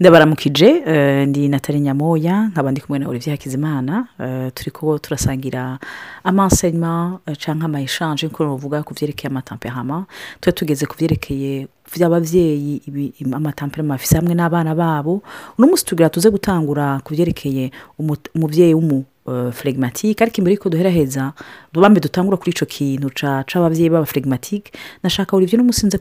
ndabaramukije eh, ndi natali nyamoya nkaba ndi kumwe na olivier hakizimana eh, turi ko turasangira amanseyima cyangwa amayeshanje nk'uko bavuga ku byerekeye amatamperama tuba tugeze ku byerekeye by'ababyeyi amatamperama bafise hamwe n'abana babo. Uno munsi tugira tuze gutangura ku byerekeye umu- umubyeyi w'umu uh, phlegmatique ariko imbere yuko duheraheza dubambe dutangura kuri ico kintu ca c'abavyeyi baba phlegmatique nashaka Olivier no musinze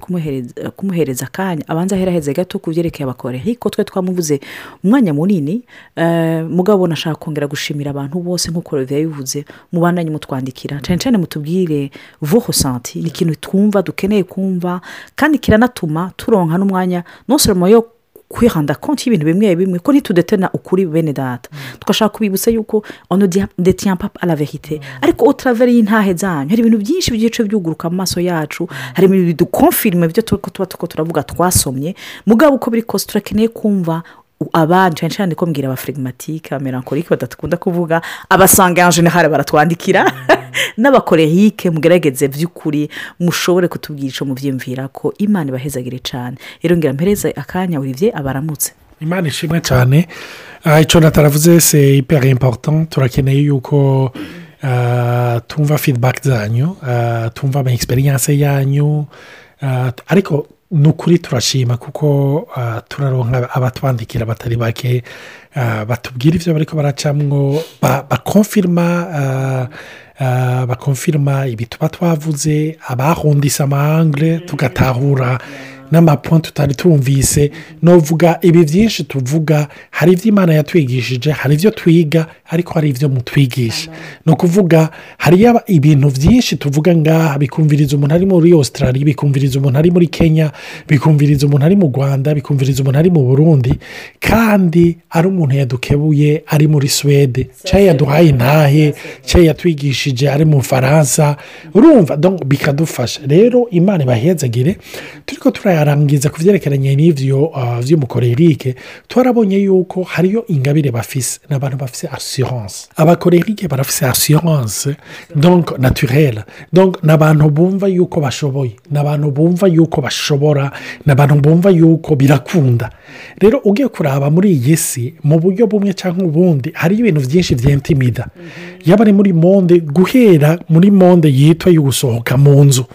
kumuhereza akanya abanza aheraheze gato ku byerekeye abakore. Hiko twe twamuvuze umwanya munini uh, mugabo nashaka kongera gushimira abantu bose nk'uko Olivier yabivuze mubandanye mutwandikira. Cyane cyane mutubwire vos ressentis ni ikintu twumva dukeneye kumva kandi kiranatuma turonka n'umwanya seulement yo kwihanda konti y'ibintu bimwe bimwe ko ntitudetena ukuri bene data. Tugashaka kubibutsa yuko ono pas à la vérité. Ariko au travers y'intahe zanyu hari ibintu byinshi by'ibice byuguruka mu maso yacu hari ibintu bidukonfirime ibyo tuba turavuga twasomye. Mugabo uko biri kose turakeneye kumva abandi cyane cyane ko mbwira abafirigimatike abamerankorike badakunda kuvuga abasanga en general baratwandikira n'abakorehike mugerageze by'ukuri mushobore kutubwira icyo mubyiyumvira ko imana ibahezagire cyane rero ngira mpereze akanya Olivier abaramutse. Imana ishimwe cyane Ah, icyo nataravuze se iperi important. Turakeneye yuko ah, tumva feedback zanyu ah, tumva ama yanyu. Ariko ni ukuri turashima kuko ah, turaronka abatwandikira batari bake ah, batubwira ibyo bariko baracamwo ba- bakonfirma ah, ibi tuba twavuze abahundise amahangre tugatahura. N'amapoint tutari tumvise novuga ibi byinshi tuvuga hari ibyo imana yatwigishije hari ibyo twiga ariko hari ibyo mutwigisha. Ni ukuvuga hariyo ibintu byinshi tuvuga ngaha bikumviriza umuntu ari muri australia bikumviriza umuntu ari muri kenya bikumviriza umuntu ari mu rwanda bikumviriza umuntu ari mu burundi kandi ari umuntu yadukebuye ari muri suwede. Cyangwa yaduhaye intahe cyangwa yatwigishije ari mu faransa urumva bikadufasha. Rero imana ibahezagire turi ko turayarangiza ku byerekeranye n'ibyo ah, by'umukorerike twarabonye yuko hariyo ingabire bafise ni abantu bafise assurance. Abakorerike barafise assurance donc naturelle. Donc ni abantu bumva yuko bashoboye ni abantu bumva yuko bashobora ni abantu bumva yuko birakunda. Rero ugiye kuraba muri iyi si mu buryo bumwe cyangwa ubundi hariyo ibintu byinshi byentimida yaba ari muri monde guhera muri monde yitwa yo gusohoka mu nzu.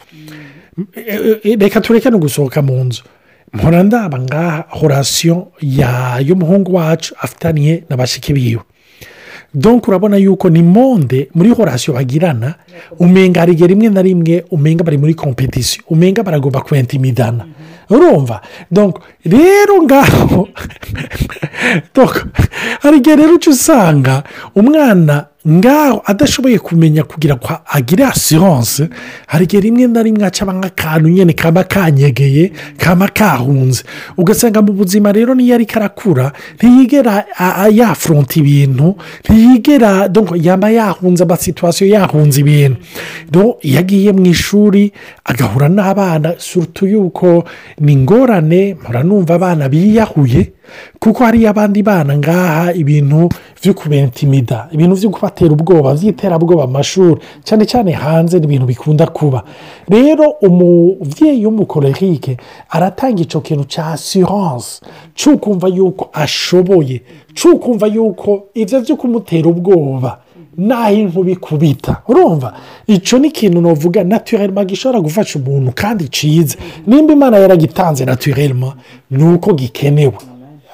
E- e- reka tureke no gusohoka mu nzu mpora ndaba ngaha horasiyo y'umuhungu wacu afitaniye na bashiki biwe donc urabona yuko ni monde muri horasiyo bagirana umenga hari igihe rimwe na rimwe umenga bari muri kompetisiyo umenga baragomba kwentimidana urumva rero ngaho hari igihe rero uca usanga umwana ngaho adashoboye kumenya kugira ngo agire asiranse hari igihe rimwe na rimwe acaba nk'akantu nyine kaba kanyegeye kaba kahunze. Ugasanga mu buzima rero niyo ariko arakura ntiyigera yafuronta ibintu ntiyigera yaba yahunze amasituwasiyo yahunze ibintu. Iyo agiye mu ishuri agahura n'abana surutu yuko ni ingorane mpora numva abana biyahuye kuko hariyo abandi bana ngaha ibintu byo kubentimida ibintu byo kubatera ubwoba by'iterabwoba mu mashuri. Cyane cyane hanze ni ibintu bikunda kuba. Rero umubyeyi w'umukorerike aratanga icyo kintu cya asiranse cy'ukumva yuko ashoboye cy'ukumva yuko ibyo byo kumutera ubwoba. Naho inkuba ikubita urumva? Icyo ni ikintu navuga naturelma gishobora gufasha umuntu kandi cyiza nimba imana yaragitanze naturelma ni uko gikenewe.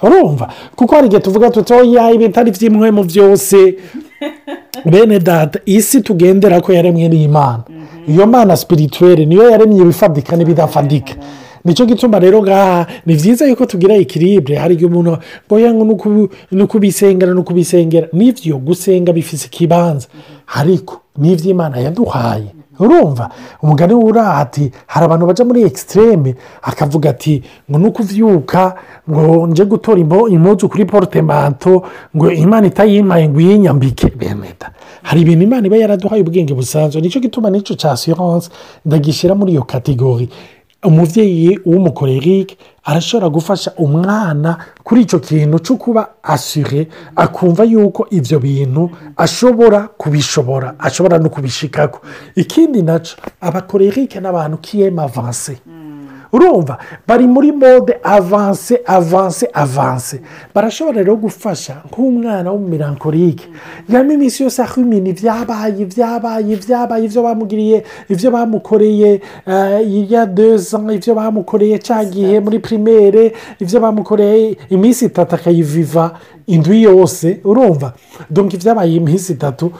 Urumva? Kuko hari igihe tuvuga tuti oya ibitari by'imwemu byose bene data isi tugendera ko yaremwe n'imana. Iyo mana sipirituwere niyo yaremye ibifatika n'ibidafadika. Ni cyo gituma rero ngaha ni byiza yuko tugira ikiribure hari igihe umuntu ngoya ngo ni ukubisengera ni ukubisengera n'ibyo gusenga bifite ikibanza ariko n'iby'imana yaduhaye urumva umugani w'uraha ati hari abantu bajya muri ekisitereme akavuga ati ngo ni ukubyuka ngo nje gutora impuzu kuri porotemanto ngo imana itayimpaye ngo iyinyambike bemeda hari ibintu imana iba yaraduhaye ubwenge busanzwe ni cyo gituma n'icyo cya siyanse ndagishyira muri iyo kategori umubyeyi w'umukorerike arashobora gufasha umwana kuri icyo kintu cyo kuba asure akumva yuko ibyo bintu ashobora kubishobora ashobora no kubishikako. Ikindi na cyo abakorerike n'abantu kiyema avanse urumva bari muri mode avanse avanse avanse barashobora rero gufasha nk'umwana w'umumirankorike yaba iminsi yose aho ibintu ibyabaye ibyabaye ibyabaye ibyo bamugiriye ibyo bamukoreye iya deza ibyo bamukoreye cya gihe muri pirimere ibyo bamukoreye iminsi itatu akayiviva. Indwi yose urumva? Donka ibyabaye iminsi itatu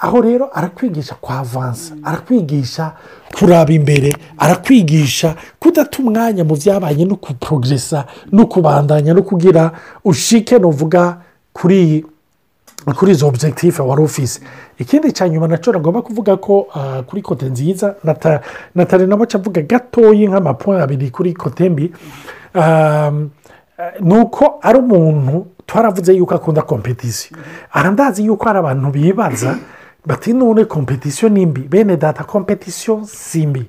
aho rero arakwigisha kwa avansa arakwigisha kuraba imbere arakwigisha kudata umwanya mu byabaye no kuporogesa no kubandanya no kugira ushike nuvuga kuri kuri izo objectif wari ufise. Ikindi cya nyuma na cyo nagomba kuvuga ko kuri kote nziza natari nabo avuga gatoya nk'amapoint abiri kuri kote mbi. Ni uko ari umuntu twaravuze yuko akunda kompetisiyo arandazi yuko hari abantu bibaza bati none kompetisiyo ni mbi? Bene data kompetisiyo si mbi.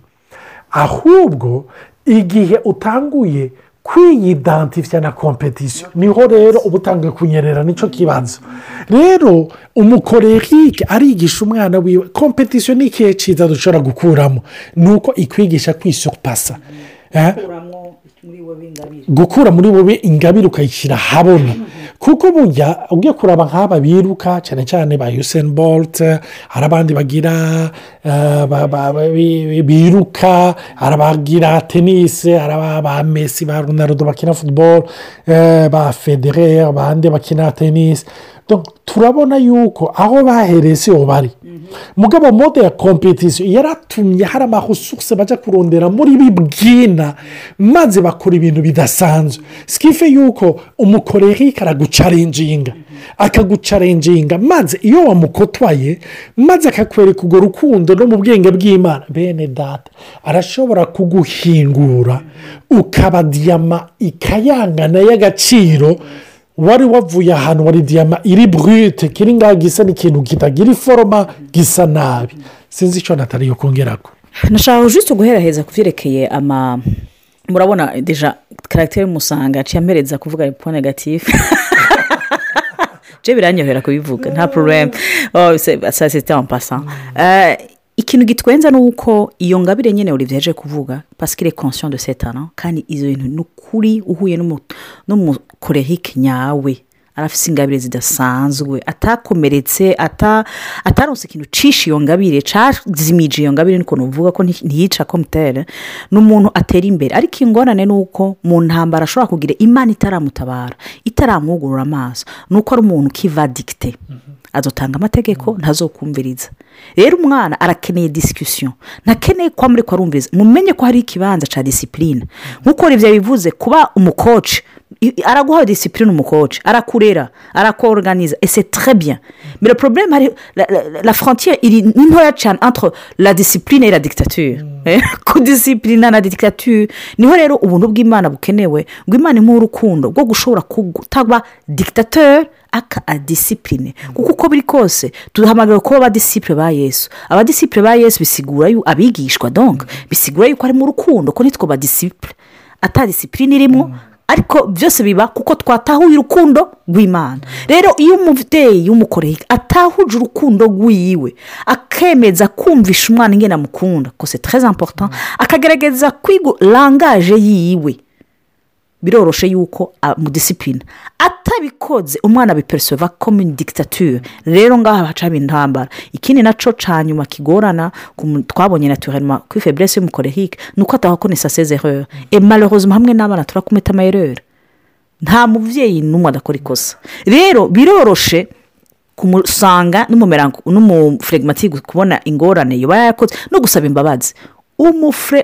Ahubwo igihe utanguye kwiyidantifya na kompetisiyo ni ho rero uba utangiye kunyerera ni cyo kibazo. Rero umukorerike arigisha umwana wiwe kompetisiyo ni ikihe cyiza dushobora gukuramo? Ni uko ikwigisha kwisupasa gukura muri wowe ingabire ukayishyira ahabona kuko burya ugiye kuraba nk'aba biruka cyane cyane ba yuseni bolute hari abandi bagira biruka hari abagira tenisi hari ba mesi ba runardo bakina futuboro ba federe abandi bakina tenisi turabona yuko aho bahereye si ho bari. Mugabo mode ya kompetisiyo yaratumye hari amahususi bajya kurondera muri bibwina maze bakora ibintu bidasanzwe. Sikife yuko umukorerike aragucarenjinga akagucarenjinga maze iyo wamukotwaye maze akakwereka urwo rukundo no mu bwenge bw'imana. Bene data arashobora kuguhingura ukaba diyama ikayangana y'agaciro wari wavuye ahantu wari diyama iri burute kiri ngaho gisa n'ikintu kitagira iforoma gisa nabi. Sinzi icyo natari yo kongera ko nashaka jisite guheraheza ku byerekeye ama murabona deja karagiteri musanga aciye ampereza kuvuga ipo negatifu byo biranyohera kubivuga nta porobemu saa sita ampasa ikintu gitwenza ni uko iyo ngabire nyine uri byaje kuvuga pasikire konsiyo de setana kandi izo bintu ni ukuri uhuye n'umukorehike nyawe. Arafite ingabire zidasanzwe atakomeretse ataronse ikintu ucisha iyo ngabire cyazimije iyo ngabire niko nuvuga ko ntiyica komutere ni umuntu atera imbere. Ariko ingorane ni uko mu ntambara ashobora kugira imana itaramutabara itaramwugurura amaso. Ni uko ari umuntu ukiva dikite adutanga amategeko ntazokumviriza. Rero umwana arakeneye disikisiyo ntakeneye ko muri arumviriza mumenye ko hari ikibanza cya disipurine nk'uko ibyo bivuze kuba umukoci araguha disipurine umukoci arakurera arakoruganiza ese terebiya mbere porobuleme hari la frontiere iri ni ntoya cyane entre la disipurine la dictature. Kudisipurina na dictature. Niho rero ubuntu bw'imana bukenewe ngo imana imuhe urukundo rwo gushobora kutaba dictateur aka adisipurine kuko uko biri kose duhamagara kuba abadisipure ba yesu. Abadisipure ba yesu bisigura yuko abigishwa donka bisigura yuko ari mu rukundo ko nitwo badisipure atadisipurine irimo ariko byose biba kuko twatahuye urukundo rw'imana. Rero iyo umubyeyi w'umukoreye atahuje urukundo rw'iwe akemeza kumvisha umwana ingena amukunda kose tereze amporota akagerageza kwiga rangaje yiwe. Biroroshe yuko mudisipurine atabikoze umwana abipereseva komini dictature. Rero ngaha hacamo intambara. Ikindi na cyo cya nyuma kigorana twabonye na tuharema kuri feburese y'umukorehike ni uko atahakonesa sezerere emarehozima hamwe n'abana turakumeta amayerere nta mubyeyi n'umwe adakora ikosa. Rero biroroshe kumusanga n'umuferegimatike kubona ingorane yoba yakoze no gusaba imbabazi.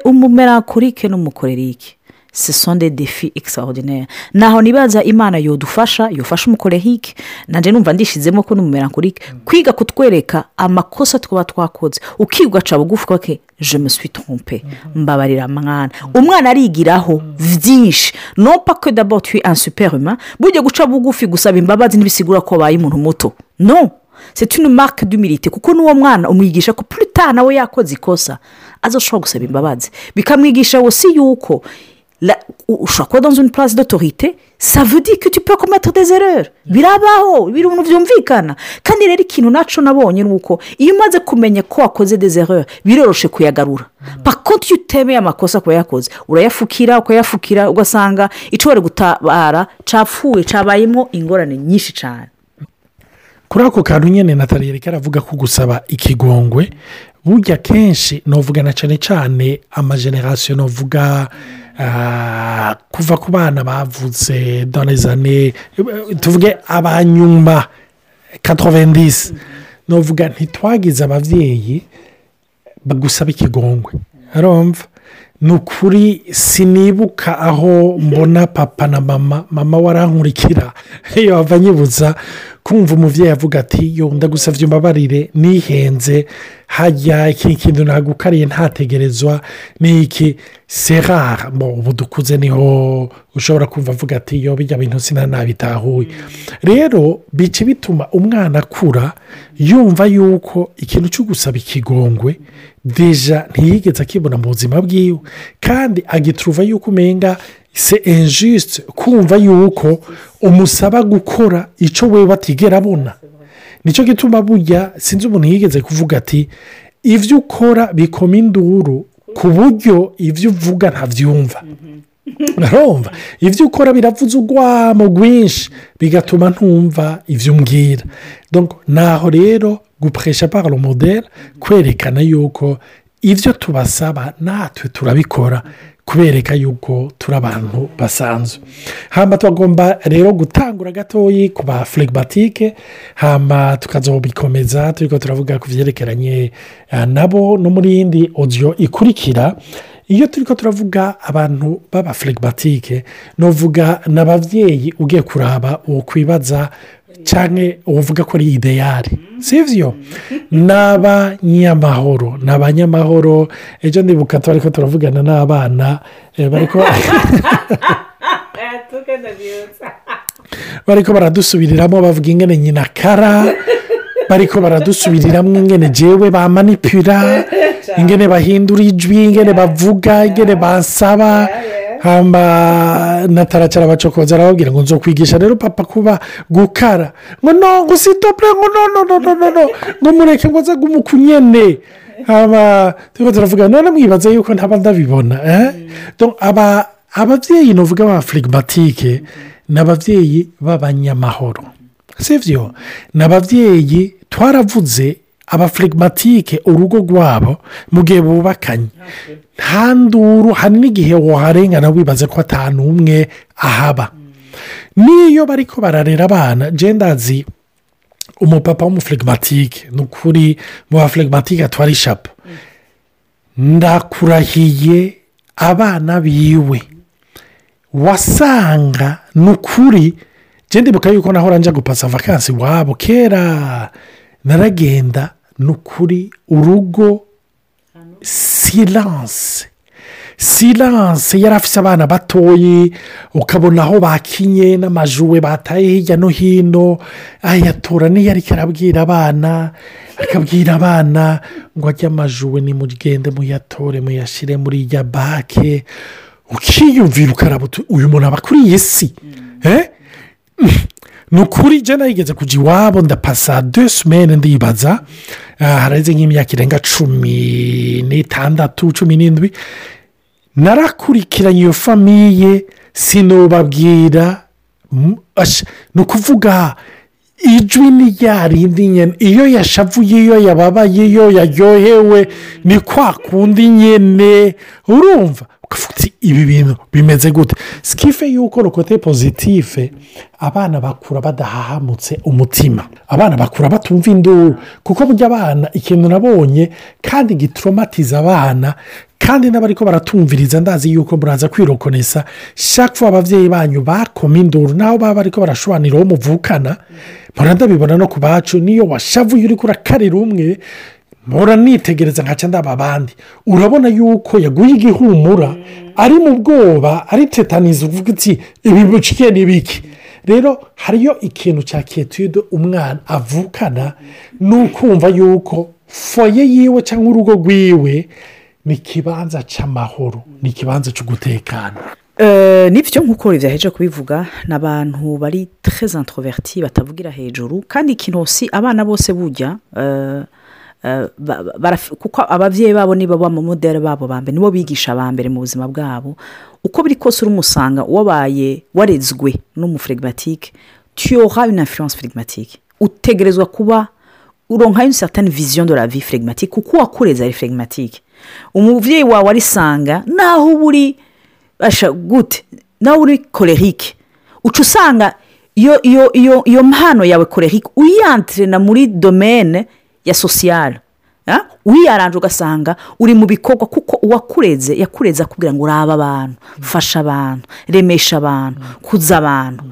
Umumerankorike n'umukorerike. Sesonde defi egisarodineri naho nibaza imana yodufasha yofasha umukorehike nanjye numva ndishizemo ko n'umumerankorike kwiga kutwereka amakosa twaba twakoze. Ukiga ugaca bugufi ke je me suis trompe mbabarira mwana. Umwana arigiraho byinshi no pake dabo tuwi ansuperima bujya guca bugufi gusaba imbabazi ntibisigura ko wabaye umuntu muto. No c'est une marque d'humilité. Kuko n'uwo mwana umwigisha ko puruta nawe yakoze ikosa azashobora gusaba imbabazi. Bikamwigisha si yuko la- u- ushobora kuba dans une place d'autorité ça veut dire que tu peux commettre des erreurs. Birabaho ibintu byumvikana kandi rero ikintu naco nabonye ni uko iyo umaze kumenya ko wakoze des erreurs biroroshe kuyagarura. Pakonti iyo utemeye amakosa kuba yakoze urayafukira ukayafukira ugasanga icyo bari gutabara capfuye cabayemo ingorane nyinshi cyane kuri ako kantu nyine natali yareka aravuga ko gusaba ikigongwe burya kenshi novugana cyane cyane amajenerasiyo novuga ah, kuva ku bana bavutse donezane tuvuge abanyuma katovendisi novuga ntitwagize ababyeyi bagusaba ikigongwe. Arumva ni ukuri sinibuka aho mbona papa na mama. Mama warankurikira. Iyo wava nyibutsa kumva umubyeyi avuga ati yo ndagusabye umbabarire nihenze. Hajya iki kintu nagukariye ntategerezwa ni iki? Serara ubu dukuze ni ho ushobora kumva avuga ati yo bijya bintu sinanabitahuye rero bica bituma umwana akura yumva yuko ikintu cyo gusaba ikigongwe deja ntiyigeze akibona mu buzima bwiwe. Kandi agituruva yuko umenga se injisite kumva yuko umusaba gukora icyo we batigera abona. Nicyo gituma burya sinzi umuntu yigeze kuvuga ati ibyo ukora bikoma induru ku buryo ibyo uvuga ntabyumva urumva? Ibyo ukora biravuze urwamo rwinshi bigatuma ntumva ibyo umbwira. Naho rero gupuresha paro modere kwerekana yuko ibyo tubasaba natwe turabikora kubereka yuko turi abantu basanzwe. Hamba tugomba rero gutangura gatoya ku ba flegibatike hamba tukazobikomeza turi ko turavuga ku byerekeranye eh, nabo no muri yindi odiyo ikurikira. Iyo turi ko turavuga abantu b'aba flegibatike nuvuga ni ababyeyi ugiye kuraba uwo kwibaza cyane uvuga ko ari ideyari si byo ni abanyamahoro ni abanyamahoro ejo ndibuka turi ko turavugana n'abana eh, bari ko baradusubiriramo bavuga ingene nyina kara bari ko baradusubiriramo ingene jewe bamanipura ingene bahindura ijwi ingene bavuga ingene basaba hamba nataracara abacokoza arababwira ngo nzokwigisha rero papa kuba gukara. Ngo no ngo sitopure ngo no no no no no. Ngo mureke ngo nze gumuka nyene haba turiko turavuga none mwibaza yuko ntaba ndabibona eh? Ababyeyi nuvuga ba flegimatike ni ababyeyi b'abanyamahoro. Si byo ni ababyeyi twaravuze abaflegimatike urugo rwabo mu gihe bubakanye. Nta nduru hari n'igihe waharengana wibaza ko atanu umwe ahaba. N'iyo bari ko bararera abana ndazi umupapa w'umuflegimatike ni ukuri mu baflegimatike atwara ishapo. Ndakurahiye abana biwe. Wasanga ni ukuri ndibuka yuko naho njya gupasa vakansi iwabo kera naragenda ni ukuri urugo siranse siranse yari afite abana batoye ukabona aho bakinye n'amajuwe bataye hirya no hino ayatora niyo ariko arabwira abana akabwira abana ngo ajye amajuwe nimugende muyatore muyashyire muri ya bake ukiyumvira ukaraba uyu muntu aba kuri iyi si Eh? Ni ukuri jya nayigeze kujya iwabo ndapasa de sumene ndibaza Ah, haraheze nk'imyaka irenga cumi n'itandatu cumi n'indwi. Narakurikiranye iyo famiye sinubabwira ni ukuvuga ijwi ni rya rindi nyine iyo yashavuye iyo yababaye iyo yaryohewe ni kwa kundi nyine urumva? Ukavuga ibi bintu bimeze gute? Sikife yuko rokote pozitife abana bakura badahahamutse umutima. Abana bakura batumva induru kuko burya abana ikintu nabonye kandi gitoromatiza abana kandi n'abari ko baratumviriza ndazi yuko muraza kwirokonesa shaka ababyeyi banyu bakoma induru naho baba bari ko barashobanira uwo muvukana mpora ndabibona no ku bacu niyo washavuye uri kurakarira umwe mpora nitegereza ndaba abandi. Urabona yuko yaguye igihumura ari mu bwoba ari tetaniza uvuga uti ibi biciye ni biki? Rero hariyo ikintu cya ketude umwana avukana ni ukumva yuko foye yiwe cyangwa urugo rwiwe ni ikibanza cy'amahoro ni ikibanza cyo gutekana ni byo nk'uko byaheje kubivuga ni abantu bari treze introverti batavugira hejuru kandi ikintu abana bose bujya kuko ababyeyi babo niba bamamodere babo ba mbere nibo bigisha ba mbere mu buzima bwabo. Uko biri kose uri umusanga wabaye warezwe n'umuferegimatike tuyora une influence ferigmatike utegerezwa kuba uronka de la vie ferigmatike kuko uwakureze ari ferigmatike umubyeyi wawe arisanga naho uba uri gute nawe uri korerike uca usanga iyo mpano yawe korerike uyiyantirena muri domene ya sosiyare uyaranje ugasanga uri mu bikorwa kuko uwakureze yakureze akubwira ngo urabe abantu fasha abantu remesha abantu kuza abantu.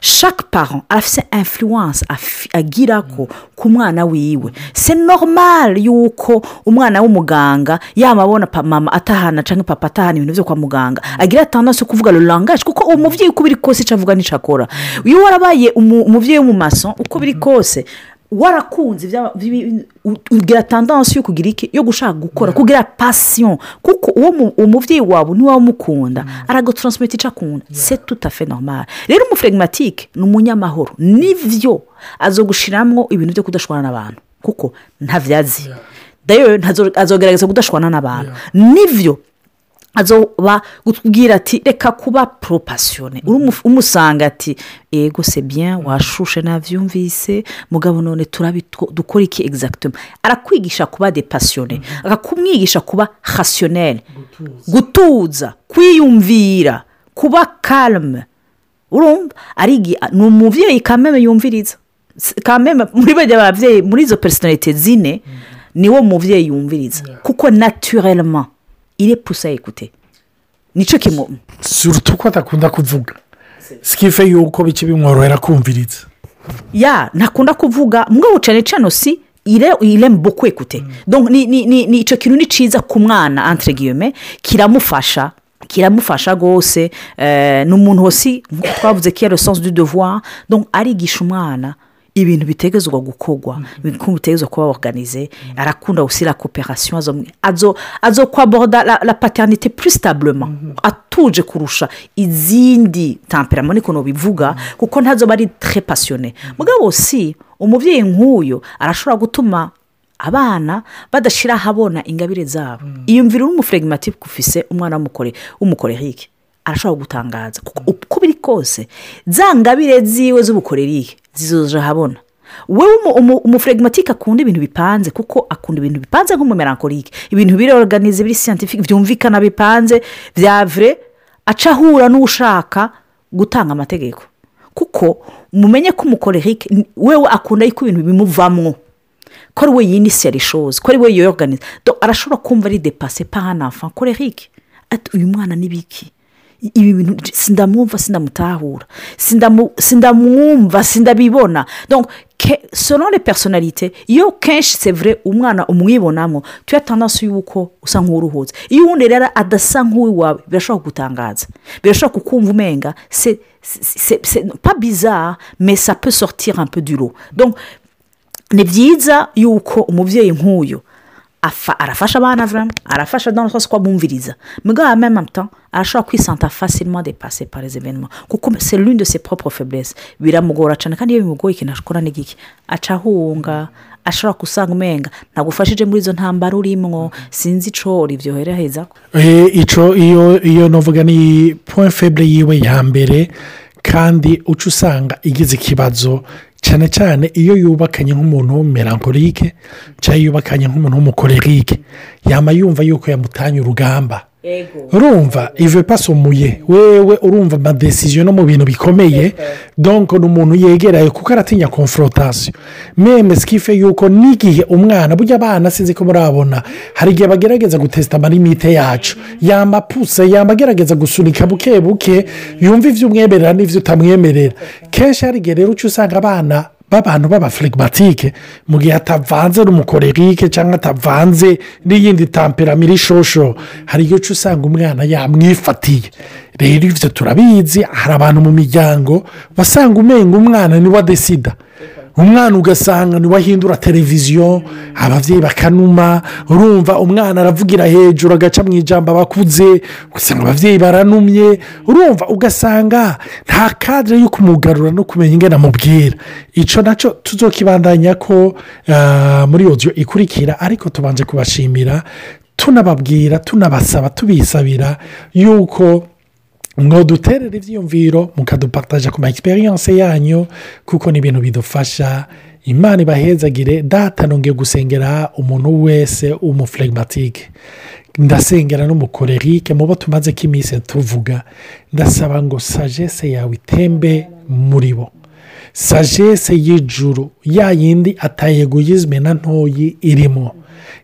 Shake paro afite influence agira ko ku mwana wiwe. Se normal yuko umwana w'umuganga yamabona mama atahana cyangwa papa atahana ibintu byo kwa muganga agira atandatu yo kuvuga rurangaje kuko uwo mubyeyi uko biri kose icyo avuga n'icyo akora. Iyo warabaye umubyeyi w'umumaso uko biri kose warakunze ugira tandansi yo kugira iki? Yo gushaka gukora kugira pasiyo kuko uwo mubyeyi wawe niba umukunda aragutransmita icyo akunda. Se tutafe normal. Rero umuferegimatike ni umunyamahoro. Nibyo azogushyiramo ibintu byo kudashwana n'abantu. Kuko ntabyazi azogerageza kudashwana n'abantu. Nibyo azoba kutubwira ati reka kuba poropasiyone umusanga ati ego se bien washushe nabyumvise mugabo none dukora iki egizagitoma arakwigisha kuba depasiyone akakumwigisha kuba hasiyoneri gutuza. Kwiyumvira kuba karame urumva? Ni umubyeyi kameme yumviriza. Kameme muri bajya ababyeyi muri izo personalite zine niwo mubyeyi yumviriza. Kuko naturelema ire pusa ekute ni cyo kimu surutu ko adakunda kuvuga. Sikife yuko bike bimworohera kumviriza. Ya ntakunda kuvuga mwo cyane cyane si ire mbuku ekute ni icyo kintu ni cyiza ku mwana antiregiyome kiramufasha kiramufasha rwose ni umuntu wose twavuze ko iyo resanse du devoir. Arigisha umwana ibintu bitegezwa gukorwa ibintu bitegezwa kuba organize arakunda gushyira koperasiyo azo kwaboda la paternite pusitabulema atuje kurusha izindi tamperamo niko bivuga kuko ntazo bari tre pasiyone mugabo si umubyeyi nk'uyu arashobora gutuma abana badashyira ahabona ingabire zabo. Iyumvira n'umuferegimatike ufise umwana w'umukorerike arashobora gutangaza. Kuko uko biri kose. Za ngabire ziwe z'ubukorerike zizoje ahabona wowe umuferegimatike akunda ibintu bipanze kuko akunda ibintu bipanze nk'umumerankorike ibintu biroganize biri siyantifike byumvikana bipanze bya vure aca ahura n'ushaka gutanga amategeko. Kuko mumenye ko umukorerike wewe akunda yuko ibintu bimuvamwo. Ko ari we yinisiyara ishozi ko ari we yoyoganiza arashobora kumva ari depase pahanafa korerike ati uyu mwana ni biki? Ibi bintu sindamwumva sindamutahura sindamwumva sindabibona. Sonore personalite iyo kenshi sevure umwana umwibonamo tuyatandaso y'uko usa nk'uruhutse. Iyo uwundi rero adasa nk'uwawe birashobora kugutangaza. Birashobora kukumva umenga. Se pa bizara mesa pe sortire un peu du ro ni byiza yuko umubyeyi nk'uyu arafasha abana arafasha dans twose ko abumviriza mugabo meme temps arashobora kwisanta facilement depase par les événements. Kuko c'est l'une de ses propres faiblesses. Biramugora cyane kandi iyo bimugoye ikintu ashobora n'igiki aca ahunga ashobora gusanga umenga ntagufashije muri izo ntambaro urimo sinzi icyo ribyohereza icyo iyo navuga ni point faible yiwe ya mbere kandi uca usanga igize ikibazo cyane cyane iyo yubakanye nk'umuntu w'umumerankorike cyangwa yubakanye nk'umuntu w'umukorerike yaba yumva yuko yamutanye urugamba. Urumva ive pasomuye wewe urumva amadesiziyo no mu bintu bikomeye donko ni umuntu yegereye kuko aratinya konforotasiyo meme sikife yuko n'igihe umwana burya abana sinzi ko murabona hari igihe bagerageza gutesita amarimite yacu. Yamba puse yamba agerageza gusunika buke buke yumva ibyo umwemerera n'ibyo utamwemerera. Kenshi hari igihe rero uca usanga abana b'abantu b'abafirigimatike mu gihe atavanze n'umukorerike cyangwa atavanze n'iyindi tamperamira ishosho hari igihe uca usanga umwana yamwifatiye rero ibyo turabizi hari abantu mu miryango basanga umenga umwana ni we adesida umwana ugasanga ntiwahindura televiziyo ababyeyi bakanuma urumva umwana aravugira hejuru agaca mu ijambo abakuze ugasanga ababyeyi baranumye urumva ugasanga nta kadire yo kumugarura no kumenya ingana amubwira. Icyo na cyo tuzokibandanya ko ah, muri odiyo ikurikira ariko tubanje kubashimira tunababwira tunabasaba tubisabira yuko ngo duterere ibyiyumviro mukadupataje ku ma egisperiyanse yanyu kuko ni ibintu bidufasha imana ibahezagire data gusengera umuntu wese w'umufuregimatike ndasengera n'umukorerike mu bo tumaze ko iminsi tuvuga ndasaba ngo sagesse yawe itembe muri bo sagesse y'ijuru ya yindi atayeguyizme na ntoyi irimo.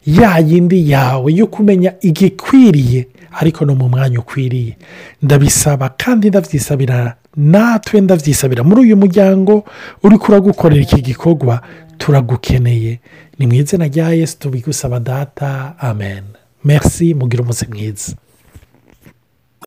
Ya yindi yawe yo kumenya igikwiriye ariko no mu mwanya ukwiriye. Ndabisaba kandi ndabyisabira natwe ndabyisabira. Muri uyu muryango uri kuragukorera iki gikorwa turagukeneye. Ni mu izina rya yesu tubigusaba data. Amen. Merci mugire umunsi mwiza.